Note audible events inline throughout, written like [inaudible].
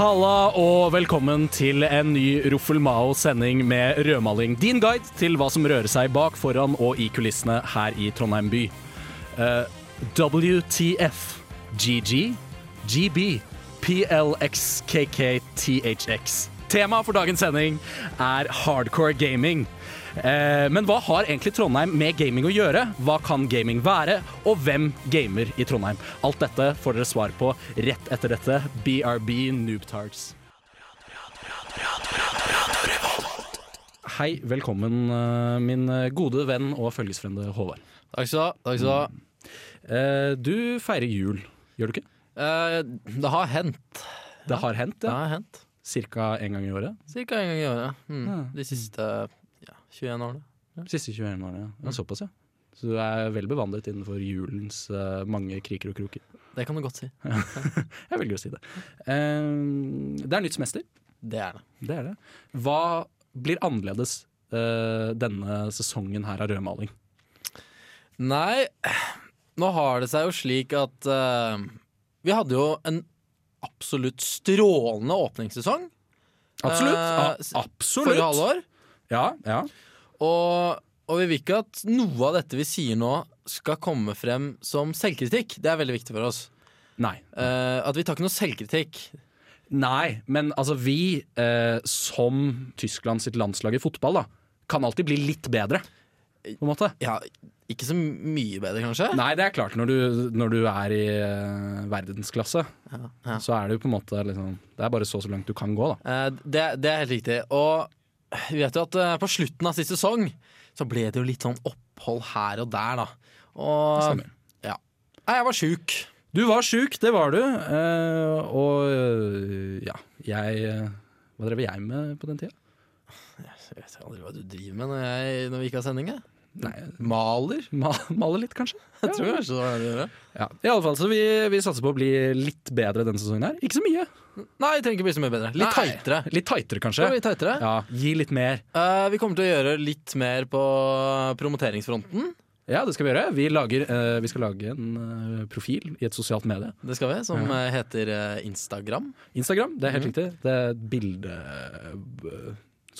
Halla og velkommen til en ny Roffelmao-sending med rødmaling. Din guide til hva som rører seg bak, foran og i kulissene her i Trondheim by. Uh, WTF, GG, GB, PLXKKTHX. Tema for dagens sending er hardcore gaming. Eh, men hva har egentlig Trondheim med gaming å gjøre? Hva kan gaming være, og hvem gamer i Trondheim? Alt dette får dere svar på rett etter dette. BRB Noobtards. Hei, velkommen eh, min gode venn og følgesfrende Håvard. Takk skal du ha. Skal du. Eh, feirer jul, gjør du ikke? Eh, det har hendt. Det har hendt, Det ja. har hendt. Cirka en gang i året. Cirka en gang i året. Mm. Ja. De siste 21 årene. Siste 21 årene. Ja. Ja, såpass, ja. Så du er vel bevandret innenfor julens uh, mange kriker og kroker. Det kan du godt si. [laughs] Jeg velger å si det. Eh, det er nytt semester. Det er det. Det er det. Hva blir annerledes uh, denne sesongen her av rødmaling? Nei, nå har det seg jo slik at uh, vi hadde jo en absolutt strålende åpningssesong Absolutt. A- absolutt. forrige halvår. Ja, ja. Og, og vi vil ikke at noe av dette vi sier nå, skal komme frem som selvkritikk. Det er veldig viktig for oss. Nei. Eh, at vi tar ikke noe selvkritikk. Nei, men altså vi, eh, som Tyskland sitt landslag i fotball, da, kan alltid bli litt bedre. På en måte. Ja, ikke så mye bedre, kanskje? Nei, det er klart. Når du, når du er i eh, verdensklasse, Ja, ja. så er det jo på en måte liksom Det er bare så så langt du kan gå, da. Eh, det, det er helt riktig. Og vi vet jo at eh, på slutten av sist sesong så ble det jo litt sånn opphold her og der, da. Og ja. Nei, jeg var sjuk. Du var sjuk, det var du. eh, og eh, ja, jeg eh, Hva drev jeg med på den tida? Jeg vet aldri hva du driver med når, jeg, når vi ikke har sending. jeg. Nei, Maler? ma maler litt, kanskje? [laughs] Jeg tror kanskje det var det du gjorde. Ja. I alle fall, så vi, vi satser på å bli litt bedre denne sesongen her. Ikke så mye. Nei, jeg trenger ikke bli så mye bedre. Litt Nei. tightere. Litt tightere, kanskje. litt tightere? Ja, Gi litt mer. Uh, vi kommer til å gjøre litt mer på promoteringsfronten. Ja, det skal vi gjøre. Vi, lager, uh, vi skal lage en uh, profil i et sosialt medie. Det skal vi, som eh, heter Instagram. Instagram, det er helt mm. riktig. Det er et bilde...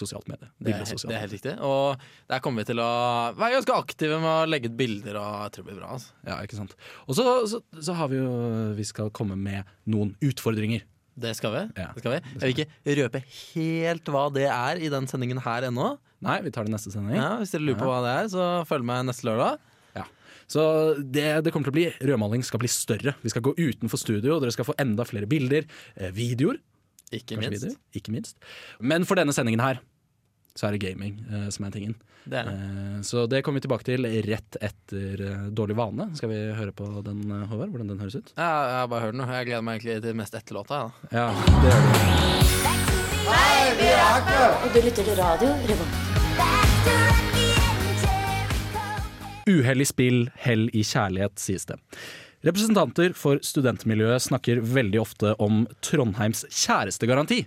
sosialt medie. Det er, det er helt riktig. Og der kommer vi til å være ganske aktive med å legge ut bilder, og jeg tror det blir bra. Altså. Ja, ikke sant. Og så, så, så har vi jo Vi skal komme med noen utfordringer. Det skal vi. Ja, det skal vi. Jeg vil ikke røpe helt hva det er i den sendingen her ennå. Nei, vi tar det neste sending. Ja, hvis dere lurer på hva det er, så følg med neste lørdag. Så det, det kommer til å bli Rødmaling skal bli større. Vi skal gå utenfor studio, dere skal få enda flere bilder. Eh, videoer, Ikke minst. videoer, ikke minst. Men for denne sendingen her så er det gaming eh, som er tingen. Det er det. Eh, så det kommer vi tilbake til rett etter eh, Dårlig vane. Skal vi høre på den, eh, Håvard? Hvordan den høres ut? Ja, jeg har bare hørt den. Jeg gleder meg egentlig til mest etter låta. Ja. Ja, det gjør vi. Og du lytter til radio Revolt. Uhellig spill, hell i kjærlighet, sies det. Representanter for studentmiljøet snakker veldig ofte om Trondheims kjærestegaranti.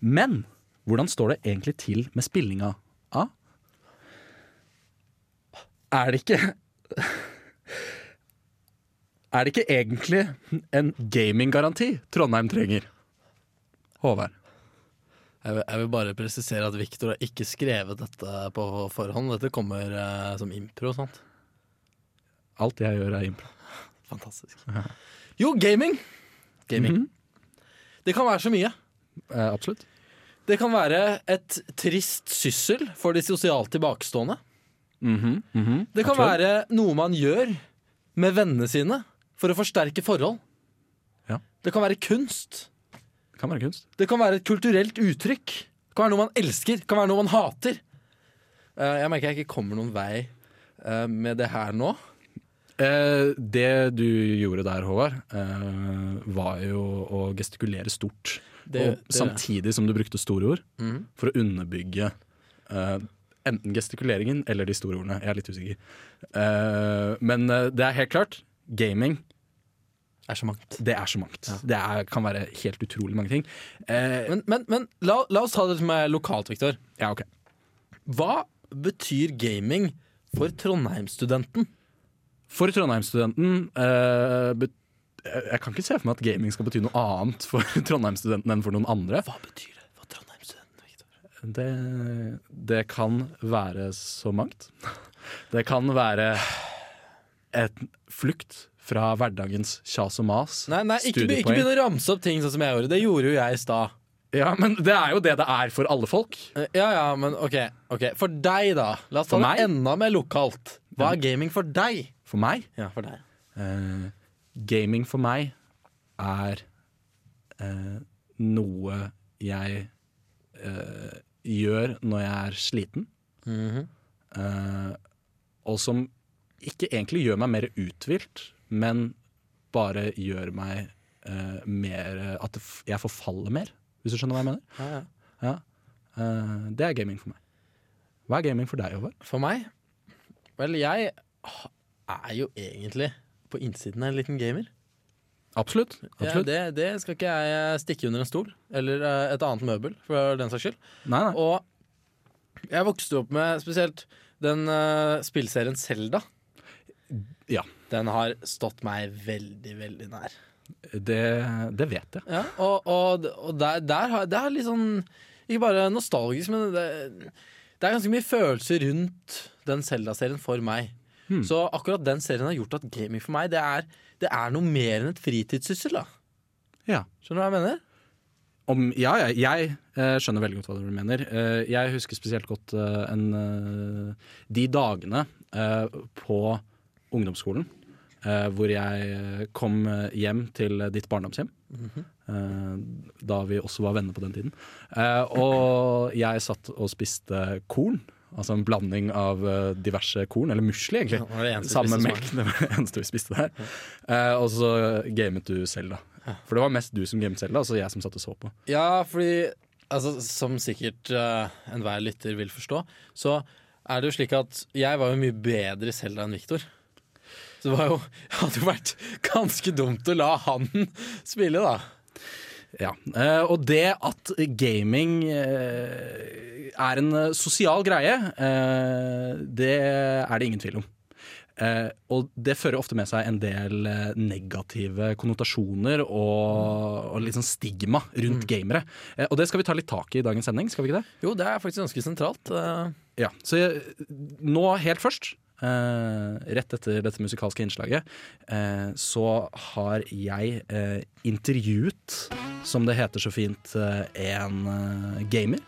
Men hvordan står det egentlig til med spillinga av? Er det ikke [laughs] Er det ikke egentlig en gaminggaranti Trondheim trenger? Håvard. Jeg, vil, jeg vil bare presisere at Victor har ikke skrevet dette på forhånd. Dette kommer eh, som impro sant? Alt jeg gjør, er impro. [laughs] Fantastisk. Jo, gaming! Gaming. Mhm. Det kan være så mye. Eh, absolutt. Det kan være et trist syssel for de sosialt tilbakestående. Mhm, mhm. Det kan være noe man gjør med vennene sine for å forsterke forhold. Ja. Det kan være kunst. Det kan være kunst. Det kan være et kulturelt uttrykk. Det kan være noe man elsker. Det kan være noe man hater. Eh, jeg merker jeg ikke kommer noen vei eh, med det her nå. Eh, det du gjorde der, Håvard, eh, var jo å gestikulere stort. Det- og det- samtidig som du brukte store ord mm. for å underbygge uh, enten gestikuleringen eller de store ordene. Jeg er litt usikker. Uh, men eh, det er helt klart. Gaming, er så mangt. det er så mangt. Det er, kan være helt utrolig mange ting. Eh, Men, men, men la, la oss ta det som er lokalt, Viktor. ja, ok. Hva betyr gaming for Trondheim-studenten? For Trondheim-studenten eh, bet- Jeg kan ikke se for meg at gaming skal bety noe annet for [laughs] Trondheim-studenten enn for noen andre. Hva betyr det for Trondheim-studenten, Viktor? Det, det kan være så mangt. Det kan være et flukt fra hverdagens kjas og mas. Nei, nei ikke, ikke begynn å ramse opp ting sånn som jeg gjorde. Det gjorde jo jeg i stad. Ja, men det er jo det det er for alle folk. Eh, Ja, ja, men ok, okay. For deg, da. La oss ta det enda mer lokalt. Hva er gaming for deg? For meg Ja, for deg. eh, Gaming for meg er eh, noe jeg eh, gjør når jeg er sliten. Mhm. eh, og som ikke egentlig gjør meg mer uthvilt, men bare gjør meg eh, mer At jeg forfaller mer, hvis du skjønner hva jeg mener. Ja, ja. Ja. Eh, det er gaming for meg. Hva er gaming for deg, Håvard? For meg? Vel, jeg er jo egentlig på innsiden av en liten gamer. Absolutt. Ja, det, det skal ikke jeg stikke under en stol. Eller eh, et annet møbel, for den saks skyld. Nei, nei. Og jeg vokste opp med spesielt den uh, spillserien Selda. Ja, Den har stått meg veldig, veldig nær. det, det vet jeg. Ja, og, og, og der, der har det er litt sånn Ikke bare nostalgisk, men det, det er ganske mye følelser rundt den Zelda-serien for meg. Hmm. Så akkurat den serien har gjort at gaming for meg Det er, det er noe mer enn et fritidssyssel. da Ja. Skjønner du hva jeg mener? Om, ja, jeg, jeg eh, skjønner veldig godt hva du mener. Eh, jeg husker spesielt godt eh, en, eh, de dagene eh, på ungdomsskolen eh, hvor jeg kom hjem til ditt barndomshjem. eh, da vi også var venner på den tiden. Eh, og jeg satt og spiste korn. Altså en blanding av eh, diverse korn, eller musli egentlig. Med spiste melk. Det var det eneste vi spiste der. Eh, og så gamet du selv, da. For det var mest du som gamet selv, da, altså jeg som satt og så på. Ja, fordi altså, Som sikkert uh, enhver lytter vil forstå, så er det jo slik at jeg var jo mye bedre i Selda enn Viktor. Så det var jo, [laughs] hadde jo vært ganske dumt å la han [laughs] spille, da. Ja, eh, Og det at gaming eh, er en eh, sosial greie, det er det ingen tvil om. Uh, og det fører ofte med seg en del negative konnotasjoner og, og sånn stigma rundt gamere. Uh, og det skal vi ta litt tak i i dagens sending, skal vi ikke det? Jo, det er faktisk ganske sentralt. Ja, Så nå helt først, rett etter dette musikalske innslaget, eh, så har jeg eh, intervjuet, som det heter så fint, eh, en eh, gamer.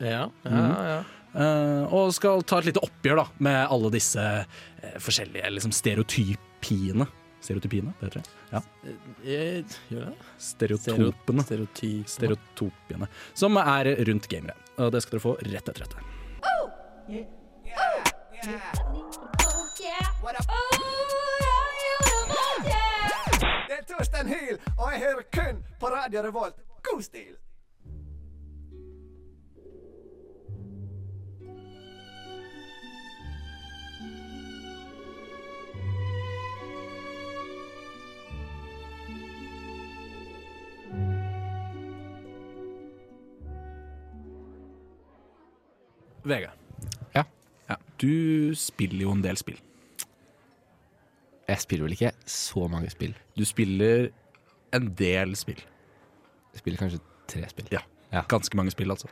Ja, ja, Mhm. ja. Eh, og skal ta et lite oppgjør da med alle disse eh, forskjellige liksom, stereotypiene. Stereotypiene, det heter det? Ja. Gjør det? Stereotopene. Stereotypene. Stereotopiene. Som er rundt gamere. Og det skal dere få rett etter dette. Oh! Oh! er Torstein Hyl, og jeg hører kun på Radio Revolt. God stil! Vegard. Ja. ja. Du spiller jo en del spill. Jeg spiller vel ikke så mange spill. Du spiller en del spill. Jeg spiller kanskje tre spill. Ja. Ja. Ganske mange spill, altså.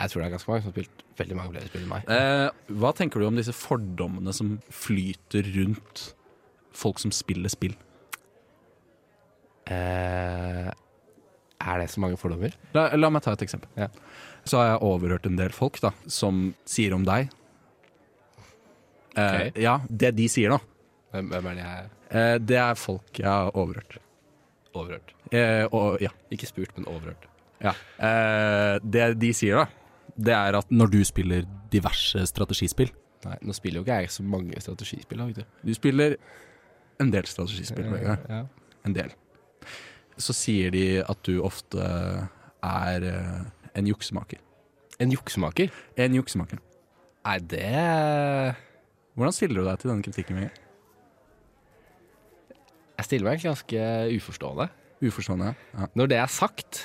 Jeg tror det er ganske mange som har spilt veldig mange flere spill enn meg. Eh, hva tenker du om disse fordommene som flyter rundt folk som spiller spill? Eh, er det så mange fordommer? La, la meg ta et eksempel. Ja. Så har jeg overhørt en del folk da, som sier om deg eh. Ja, det de sier nå, Hvem, hvem er det her? eh, det er folk jeg har overhørt. overhørt? Eh, og ja. Ikke spurt, men overhørt. ja. Eh, det de sier, da, det er at når du spiller diverse strategispill Nei, nå spiller jo ikke jeg så mange strategispill. vet du. Du spiller en del strategispill, Vegard. Ja. En del. Så sier de at du ofte er eh, en juksemaker. En juksemaker? En juksemaker. Nei, det Hvordan stiller du deg til denne kritikken? Vegard? Jeg stiller meg ganske uforstående. Uforstående. Ja. Når det er sagt,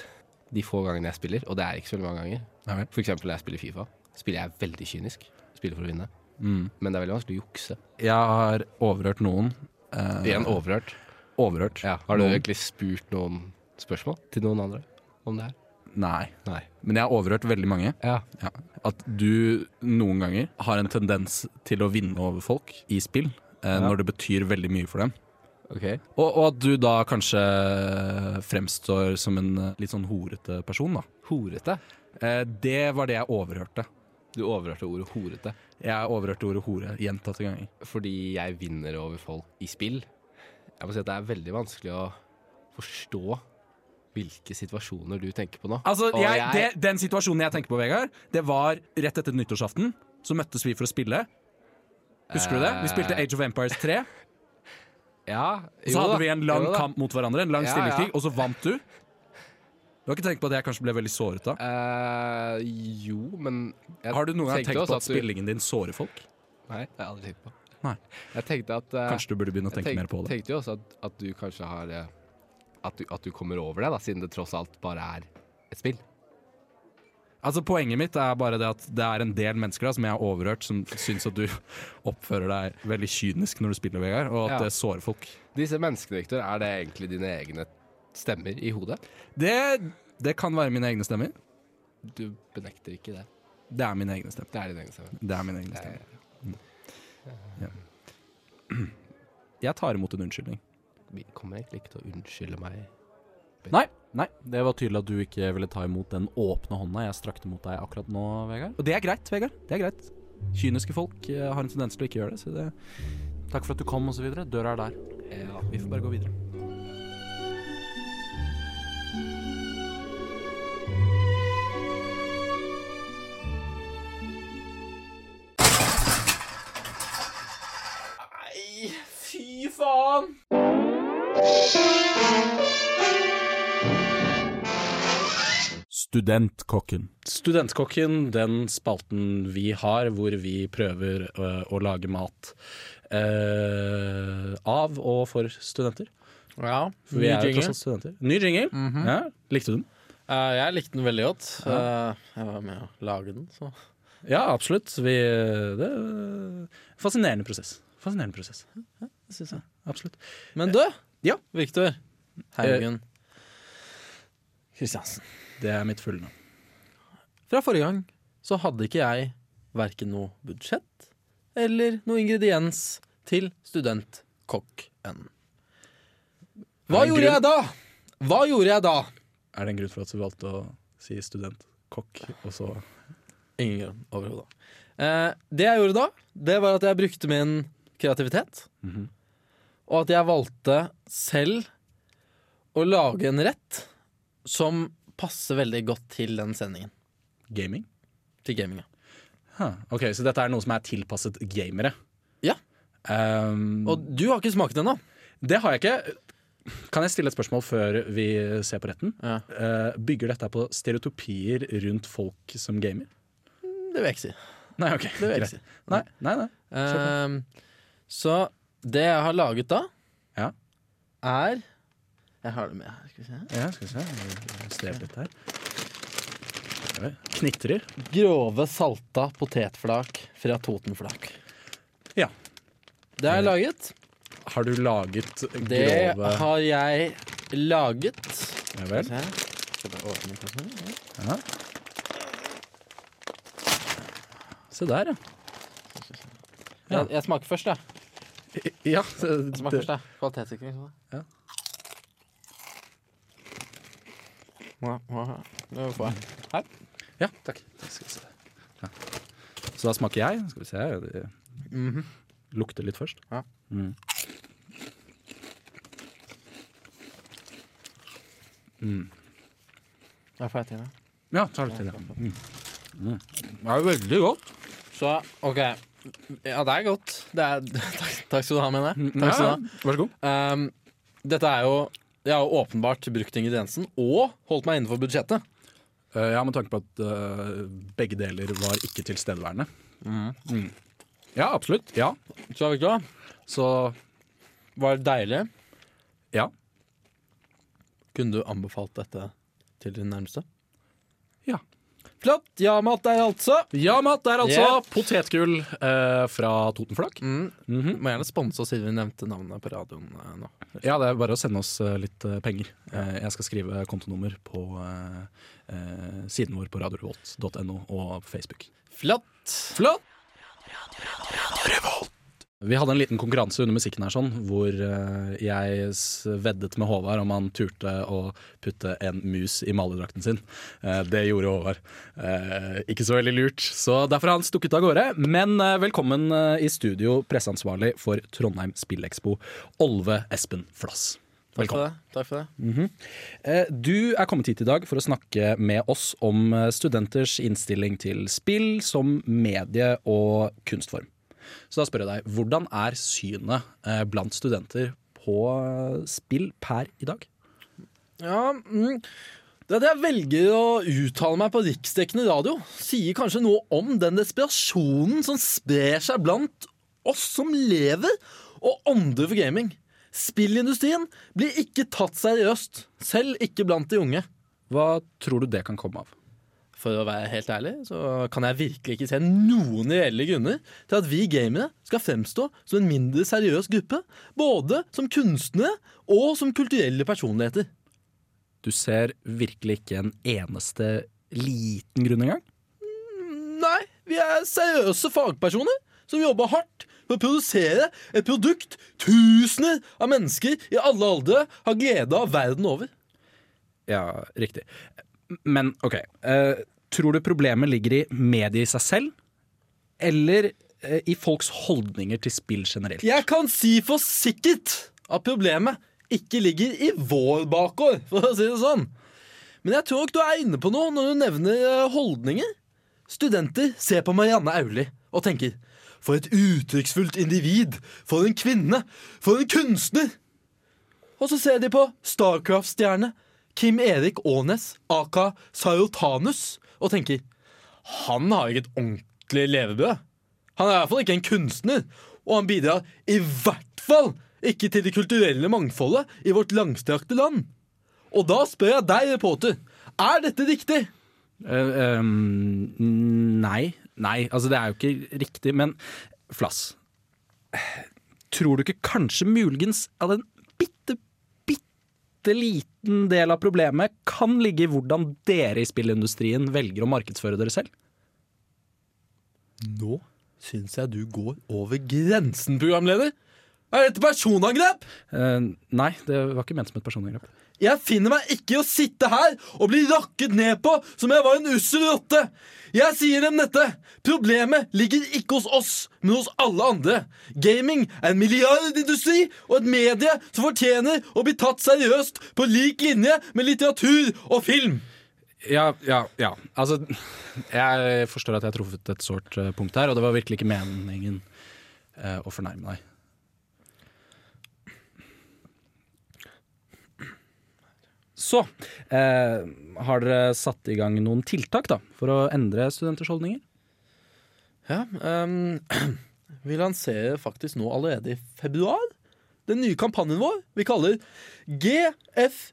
de få gangene jeg spiller, og det er ikke så veldig mange ganger, ja, for eksempel når jeg spiller Fifa, spiller jeg veldig kynisk. Spiller for å vinne. Mm. Men det er veldig vanskelig å jukse. Jeg har overhørt noen. eh, Igjen overhørt. overhørt. Ja. Har du noen. egentlig spurt noen spørsmål til noen andre om det her? Nei. Nei. Men jeg har overhørt veldig mange. Ja. Ja. At du noen ganger har en tendens til å vinne over folk i spill eh, Ja. når det betyr veldig mye for dem. Ok. Og, og at du da kanskje fremstår som en eh, litt sånn horete person, da. Horete. Eh, det var det jeg overhørte. Du overhørte ordet horete Jeg overhørte ordet hore gjentatte ganger. fordi jeg vinner over folk i spill. Jeg må si at det er veldig vanskelig å forstå hvilke situasjoner du tenker på nå. Altså, jeg, jeg- det, Den situasjonen jeg tenker på, Vegard, det var rett etter nyttårsaften. Så møttes vi for å spille. Husker du det? Vi spilte Age of Empires 3. Ja, Og så hadde vi en lang jo kamp mot hverandre, en lang Ja, stillingskrig, ja. og så vant du. Du har ikke tenkt på at jeg kanskje ble veldig såret da? Uh, jo, men Har du noen gang tenkt på at du- spillingen din sårer folk? Nei, det har jeg aldri tenkt på. Nei. Jeg tenkte at uh, Kanskje du burde begynne å tenke tenk- mer på det. Jeg tenkte jo også at, at du kanskje har eh, at du, at du kommer over det, da, siden det tross alt bare er et spill. Altså Poenget mitt er bare det at det er en del mennesker da, som jeg har overhørt, som syns at du [laughs] oppfører deg veldig kynisk når du spiller, Vegard, og at Ja. det sårer folk. Disse menneskene, Victor, er det egentlig dine egne stemmer i hodet? Det, det kan være mine egne stemmer. Du benekter ikke det. Det er mine egne stemmer. Det er dine egne stemmer. Det er mine egne stemmer. [clears throat] Jeg tar imot en unnskyldning. Vi kommer egentlig ikke til å unnskylde meg. Nei, nei, det var tydelig at du ikke ville ta imot den åpne hånda jeg strakte mot deg akkurat nå, Vegard. Og det er greit, Vegard. Det er greit. Kyniske folk eh, har en tendens til å ikke gjøre det, så det Takk for at du kom, videre. Døra er der. Ja, vi får bare gå videre. Nei, fy faen! Studentkokken. Studentkokken, den spalten vi har hvor vi prøver å, å lage mat eh, av og for studenter. Ja, For vi ny er jo jingle. tross alt studenter. Ny jingle. ja, likte du den? Uh, jeg likte den veldig godt. Uh, jeg var med å lage den, så Ja, absolutt. Vi, det er Fascinerende prosess. Fascinerende prosess. Ja, det syns jeg. Absolutt. Men du, Ja. Viktor Haugen Kristiansen. Det er mitt fulle navn. Fra forrige gang så hadde ikke jeg verken noe budsjett eller noe ingrediens til studentkokk-en. Hva gjorde jeg da? Hva gjorde jeg da? Er det en grunn for at du valgte å si studentkokk, og så Ingen grunn overhodet. Eh, det jeg gjorde da, det var at jeg brukte min kreativitet. Mhm. Og at jeg valgte selv å lage en rett som passer veldig godt til den sendingen. gaming? Til gaminga. Huh. Ok, Så dette er noe som er tilpasset gamere? Ja. Um, Og du har ikke smakt den, da? det har jeg ikke. Kan jeg stille et spørsmål før vi ser på retten? Ja. Uh, bygger dette på stereotypier rundt folk som gamer? Det vil jeg ikke si. Nei, ok. Det vil jeg ikke si. Nei, nei, nei. På. Ehm, så det jeg har laget da, Ja. er Jeg har det med her. Skal vi se. Ja, skal vi se. Jeg strever litt her. Knitrer. Grove salta potetflak fra Totenflak. Ja. Det har jeg laget. Har du laget grove Det har jeg laget. Ja vel. Se. Skal vi åpne. Ja. Se der, ja. Ja. Jeg, jeg smaker først, jeg. Ja, Jeg smaker først, jeg. Kvalitetssikring. sånn. Ja. Hva får jeg? Her. ja takk. Ja. Så da smaker jeg. Skal vi se. Det -hmm. lukter litt først. Ja. Mm. Mm. Da får jeg til det. Ja, ta litt til. Ja. Mm. Mm. Det er veldig godt. Så OK. Ja, det er godt. Det er, takk, [laughs] takk skal du ha, mener jeg. Takk skal du ha. Vær så god. Um, dette er jo Jeg har åpenbart brukt ingrediensen og holdt meg innenfor budsjettet. Uh, ja, med tanke på at uh, begge deler var ikke tilstedeværende Ja, absolutt. Ja. Så er vi hva? Så Var det deilig? ja. Kunne du anbefalt dette til din nærmeste? Ja. Flott. Ja, mat der, altså. Ja, Matt, det er altså Yeah. potetgull eh, fra Totenflak. Mm. Mhm. Må gjerne sponse oss siden vi nevnte navnet på radioen eh, nå. Ja, det er bare å sende oss eh, litt eh, penger. Eh, jeg skal skrive kontonummer på eh, eh, siden vår på radiorevolt.no og på Facebook. Flott. Flott! Vi hadde en liten konkurranse under musikken her sånn, hvor eh, jeg veddet med Håvard om han turte å putte en mus i malerdrakten sin. Eh, det gjorde Håvard. Eh, ikke så veldig lurt, så derfor har han stukket av gårde. Men velkommen i studio, presseansvarlig for Trondheim Spillekspo, Olve Espen Flass. Takk for det. Takk for det. Eh, Du er kommet hit i dag for å snakke med oss om studenters innstilling til spill som medie og kunstform. Så da spør jeg deg, hvordan er synet eh, blant studenter på eh, spill per i dag? Ja, mm, det at jeg velger å uttale meg på riksdekkende radio, sier kanskje noe om den desperasjonen som sprer seg blant oss som lever, og ånder for gaming. Spillindustrien blir ikke tatt seriøst, selv ikke blant de unge. Hva tror du det kan komme av? For å være helt ærlig, så kan jeg virkelig ikke se noen reelle grunner til at vi gamere skal fremstå som en mindre seriøs gruppe, både som kunstnere og som kulturelle personligheter. Du ser virkelig ikke en eneste liten grunn engang? Nei, vi er seriøse fagpersoner som jobber hardt for å produsere et produkt tusener av mennesker i alle aldre har glede av verden over. Ja, riktig. Men OK. Eh, tror du problemet ligger i mediet i seg selv, eller eh, i folks holdninger til spill generelt? Jeg kan si for sikkert at problemet ikke ligger i vår bakgård, [laughs] for å si det sånn. Men jeg tror ikke du er inne på noe når du nevner eh, holdninger. Studenter ser på Marianne Auli og tenker For et uttrykksfullt individ! For en kvinne! For en kunstner! Og så ser de på Starcraft-stjerne Kim Erik Aanes, aka Sarotanus, og tenker Han har ikke et ordentlig levebrød. Han er i hvert fall ikke en kunstner, og han bidrar i hvert fall ikke til det kulturelle mangfoldet i vårt langstrakte land. Og da spør jeg deg, reporter, er dette riktig? Eh, um, nei. Nei, altså det er jo ikke riktig, men Flass. Tror du ikke kanskje muligens at en bitte, bitte liten del av problemet kan ligge i hvordan dere i spillindustrien velger å markedsføre dere selv? Nå syns jeg du går over grensen, programleder. Er dette personangrep? Uh, nei, det var ikke ment som et personangrep. Jeg finner meg ikke i å sitte her og bli rakket ned på som jeg var en ussel rotte. Jeg sier dem dette. Problemet ligger ikke hos oss, men hos alle andre. Gaming er en milliardindustri og et medie som fortjener å bli tatt seriøst på lik linje med litteratur og film. Ja, ja, ja. Altså, jeg forstår at jeg har truffet et sårt eh, punkt her, og det var virkelig ikke meningen eh, å fornærme deg. Så eh, har dere satt i gang noen tiltak da, for å endre studenters holdninger? Ja, um, [clears throat] Vi lanserer faktisk nå allerede i februar den nye kampanjen vår vi kaller GFERMORRR.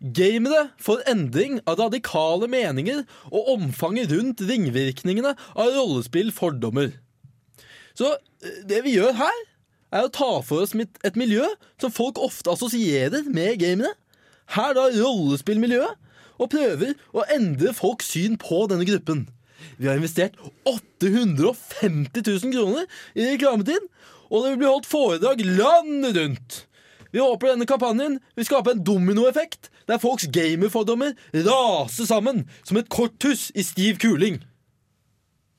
Gamere for endring av radikale meninger og omfanget rundt ringvirkningene av rollespill-fordommer. Så eh, det vi gjør her, er å ta for oss et miljø som folk ofte assosierer med gamene. Her da rollespillmiljøet, og prøver å endre folks syn på denne gruppen. Vi har investert 850 000 kroner i reklametid, og det vil bli holdt foredrag landet rundt. Vi håper denne kampanjen vil skape en dominoeffekt, der folks gamerfordommer raser sammen som et korthus i stiv kuling.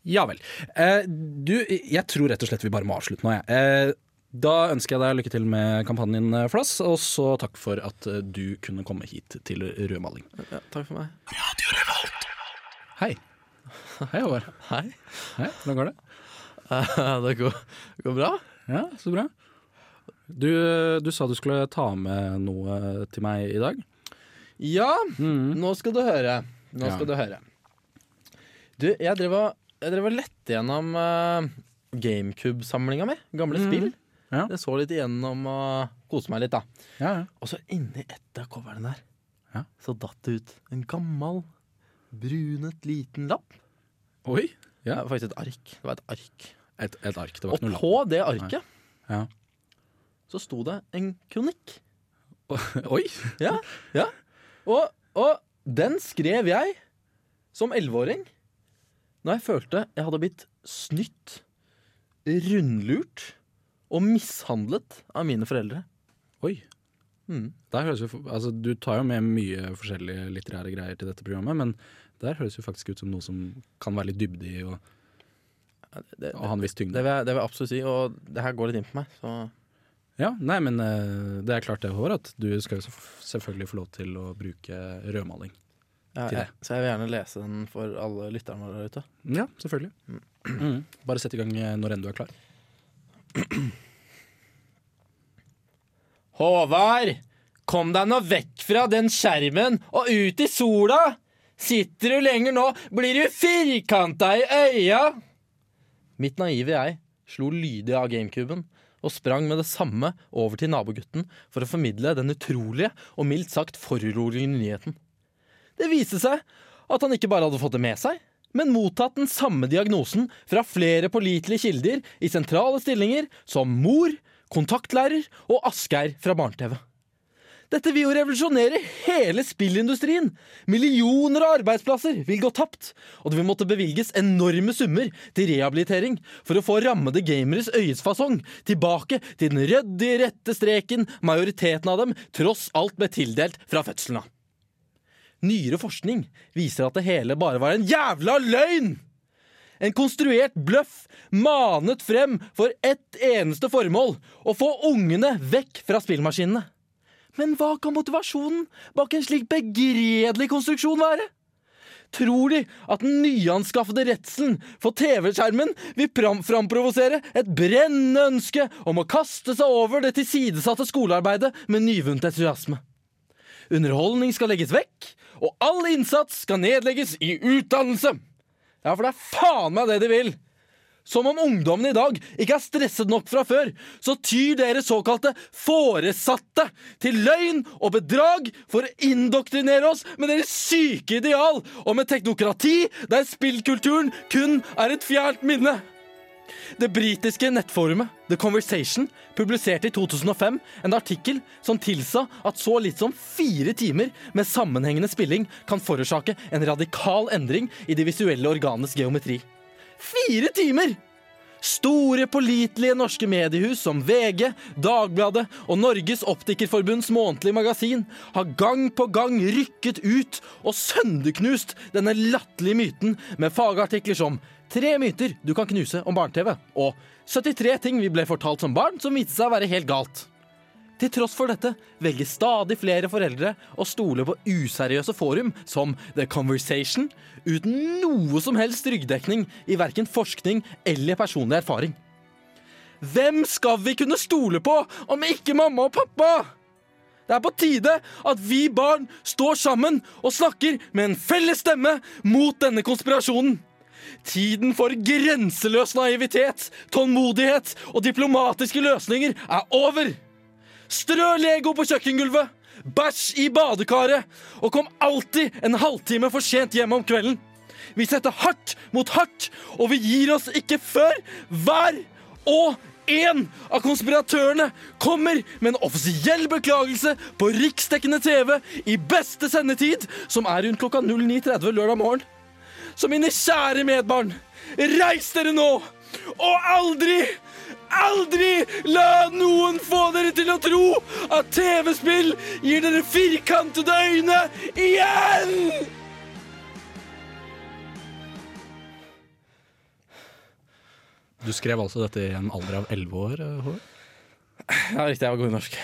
Ja vel. Eh, du, jeg tror rett og slett vi bare må avslutte nå, jeg. Eh, da ønsker jeg deg lykke til med kampanjen, eh, Flass, og så takk for at eh, du kunne komme hit til rødmaling. Ja, takk for meg. Hei. Hei, Håvard. Hei. Hei, hvordan går det? det går, går bra. Ja, så bra. Du, du sa du skulle ta med noe til meg i dag. Ja, nå skal du høre. Nå Ja. skal du høre. Du, jeg drev og, lette gjennom uh, GameCube-samlinga mi. Gamle spill. Ja. Jeg så litt igjennom og koste meg litt, da. Ja, ja. Og så inni et av coverne der, Ja. så datt det ut en gammel, brunet liten lapp. Oi. Det var faktisk et ark. Det var et ark. Et, et ark. Det var Og ikke noe lapp. på det arket Ja. så sto det en kronikk. [laughs] Oi! Ja, ja. Og, og den skrev jeg som elleveåring da jeg følte jeg hadde blitt snytt, rundlurt og mishandlet av mine foreldre. Oi. Mm. Jo, altså, du tar jo med mye forskjellige litterære greier til dette programmet, men der høres jo faktisk ut som noe som kan være litt dybde i og, Det, og ha en viss tyngde. det, vil jeg, det vil jeg absolutt si, og det her går litt inn på meg. Så Ja, nei, men eh, det er klart det, Håvard, at du skal jo selvfølgelig få lov til å bruke rødmaling. ja, jeg, det. så jeg vil gjerne lese den for alle lytterne våre der ute. Ja, selvfølgelig. Mm. Bare sett i gang eh, når enn du er klar. [clears throat] Håvard, kom deg nå vekk fra den skjermen og ut i sola! Sitter du lenger nå, blir du firkanta i øya! Mitt naive jeg slo lydig av gamecuben og sprang med det samme over til nabogutten for å formidle den utrolige og mildt sagt foruroligende nyheten. Det viste seg at han ikke bare hadde fått det med seg, men mottatt den samme diagnosen fra flere pålitelige kilder i sentrale stillinger som mor, kontaktlærer og Asgeir fra Barne-TV. Dette vil jo revolusjonere hele spillindustrien. Millioner av arbeidsplasser vil gå tapt, og det vil måtte bevilges enorme summer til rehabilitering for å få rammede gameres øyesfasong tilbake til den ryddige, rette streken majoriteten av dem tross alt ble tildelt fra fødselen av. Nyere forskning viser at det hele bare var en jævla løgn! En konstruert bløff manet frem for ett eneste formål å få ungene vekk fra spillmaskinene. Men hva kan motivasjonen bak en slik begredelig konstruksjon være? Tror de at den nyanskaffede redselen for TV-skjermen vil fram framprovosere et brennende ønske om å kaste seg over det tilsidesatte skolearbeidet med nyvunnet entusiasme? Underholdning skal legges vekk, og all innsats skal nedlegges i utdannelse. Ja, for det er faen meg det de vil. Som om ungdommen i dag ikke er stresset nok fra før, så tyr dere såkalte foresatte til løgn og bedrag for å indoktrinere oss med deres syke ideal om et teknokrati der spillkulturen kun er et fjernt minne. Det britiske nettforumet The Conversation publiserte i 2005 en artikkel som tilsa at så litt som fire timer med sammenhengende spilling kan forårsake en radikal endring i de visuelle organenes geometri. Fire timer! Store, pålitelige norske mediehus som VG, Dagbladet og Norges Optikerforbunds månedlige magasin har gang på gang rykket ut og sønderknust denne latterlige myten med fagartikler som Tre myter du kan knuse om barne-TV og 73 ting vi ble fortalt som barn som viste seg å være helt galt. Til tross for dette velger stadig flere foreldre å stole på useriøse forum som The Conversation uten noe som helst ryggdekning i verken forskning eller personlig erfaring. Hvem skal vi kunne stole på om ikke mamma og pappa? Det er på tide at vi barn står sammen og snakker med en felles stemme mot denne konspirasjonen. Tiden for grenseløs naivitet, tålmodighet og diplomatiske løsninger er over. Strø Lego på kjøkkengulvet, bæsj i badekaret, og kom alltid en halvtime for sent hjem om kvelden. Vi setter hardt mot hardt, og vi gir oss ikke før hver og en av konspiratørene kommer med en offisiell beklagelse på riksdekkende TV i beste sendetid, som er rundt klokka 09.30 lørdag morgen. Så mine kjære medbarn, reis dere nå, og aldri Aldri la noen få dere til å tro at TV-spill gir dere firkantede øyne igjen! Du skrev altså dette i en alder av elleve år? eh, Håvard? Ja, riktig. Jeg var god i norsk.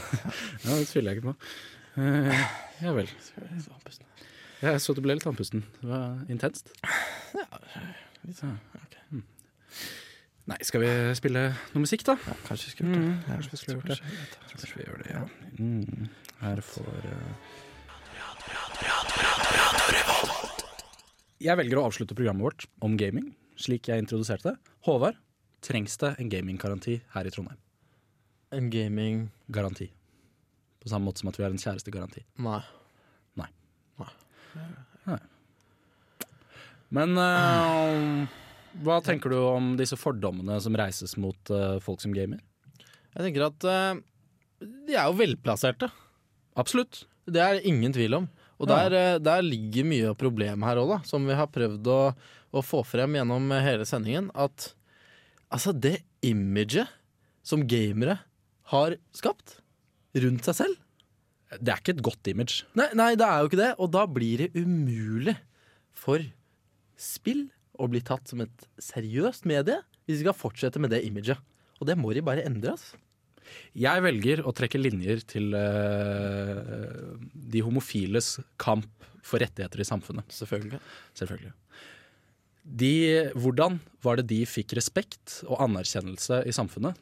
[laughs] Ja, det tviler jeg ikke på. Uh, ja vel. Jeg så du ble litt andpusten. Det var intenst. Ja, ok. Mm. Nei, skal vi spille noe musikk, da? Kanskje vi skulle gjort det. Mm, kanskje vi skulle gjort det. Kanskje vi gjør det, ja. Mm. Her får uh... Jeg velger å avslutte programmet vårt om gaming, slik jeg introduserte det. Håvard, trengs det en gaminggaranti her i Trondheim? En gaming Garanti. På samme måte som at vi har en kjærestegaranti. Nei. Nei Men eh, hva tenker du om disse fordommene som reises mot uh, folk som gamer? Jeg tenker at uh, de er jo velplasserte. Absolutt. Det er det ingen tvil om. Og der, eh, der ligger mye av problemet her òg. Som vi har prøvd å, å få frem gjennom hele sendingen. At altså, det imaget som gamere har skapt rundt seg selv Det er ikke et godt image. Nei, nei, det er jo ikke det. Og da blir det umulig for spill å bli tatt som et seriøst medie hvis vi skal fortsette med det imaget. Og det må de bare endre, altså. Jeg velger å trekke linjer til uh, de homofiles kamp for rettigheter i samfunnet. Selvfølgelig. Selvfølgelig. De, hvordan var det de fikk respekt og anerkjennelse i samfunnet?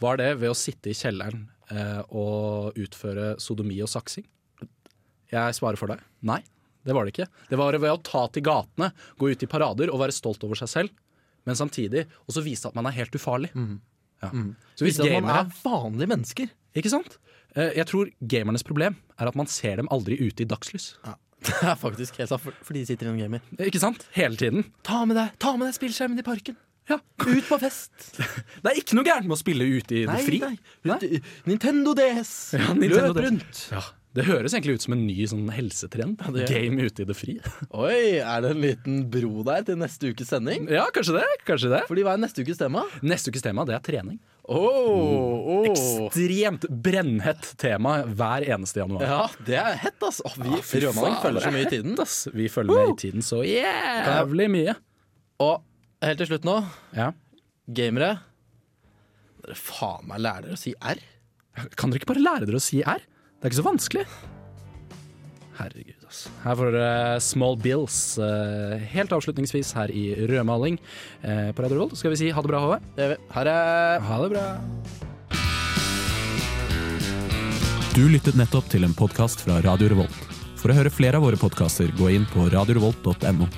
Var det ved å sitte i kjelleren uh, og utføre sodomi og saksing? Jeg svarer for deg. Nei, det var det ikke. Det var ved å ta til gatene, gå ut i parader og være stolt over seg selv, men samtidig også vise at man er helt ufarlig. Ja. Så hvis gamere man er vanlige mennesker. Ikke sant? Eh, Jeg tror gamernes problem er at man ser dem aldri ute i dagslys. [laughs] Det er faktisk helt sant, for- fordi de sitter i en gamer. Ikke sant? Hele tiden. Ta med deg, ta med deg spillskjermen i parken! Ja. Ut på fest! [laughs] Det er ikke noe gærent med å spille ute i det fri. nei. nei. Nintendo DS! Ja, Nintendo Løp rundt! Ja, det høres egentlig ut som en ny sånn helsetrend. Ja. Game ute i det fri. [laughs] Oi, er det en liten bro der til neste ukes sending? Ja, kanskje det. kanskje det. Fordi hva er neste ukes tema? Neste ukes tema det er trening. Oh, Ekstremt brennhett tema hver eneste januar. Ja, det er hett, altså. Oh, vi fy faen, følger så mye i tiden. Ass, vi følger med i tiden så jævlig mye. Og helt til slutt nå, Ja. gamere Dere faen meg lærer dere å si R. Kan dere ikke bare lære dere å si R? Det er ikke så vanskelig. Herregud, altså. Her får dere Small Bills eh, helt avslutningsvis her i rødmaling eh, på Radio Revolt. Skal vi si ha det bra, Håvard? Det gjør vi. Ha det. Ha det bra. Du lyttet nettopp til en podkast fra Radio Revolt. For å høre flere av våre podkaster, gå inn på radiorevolt.no.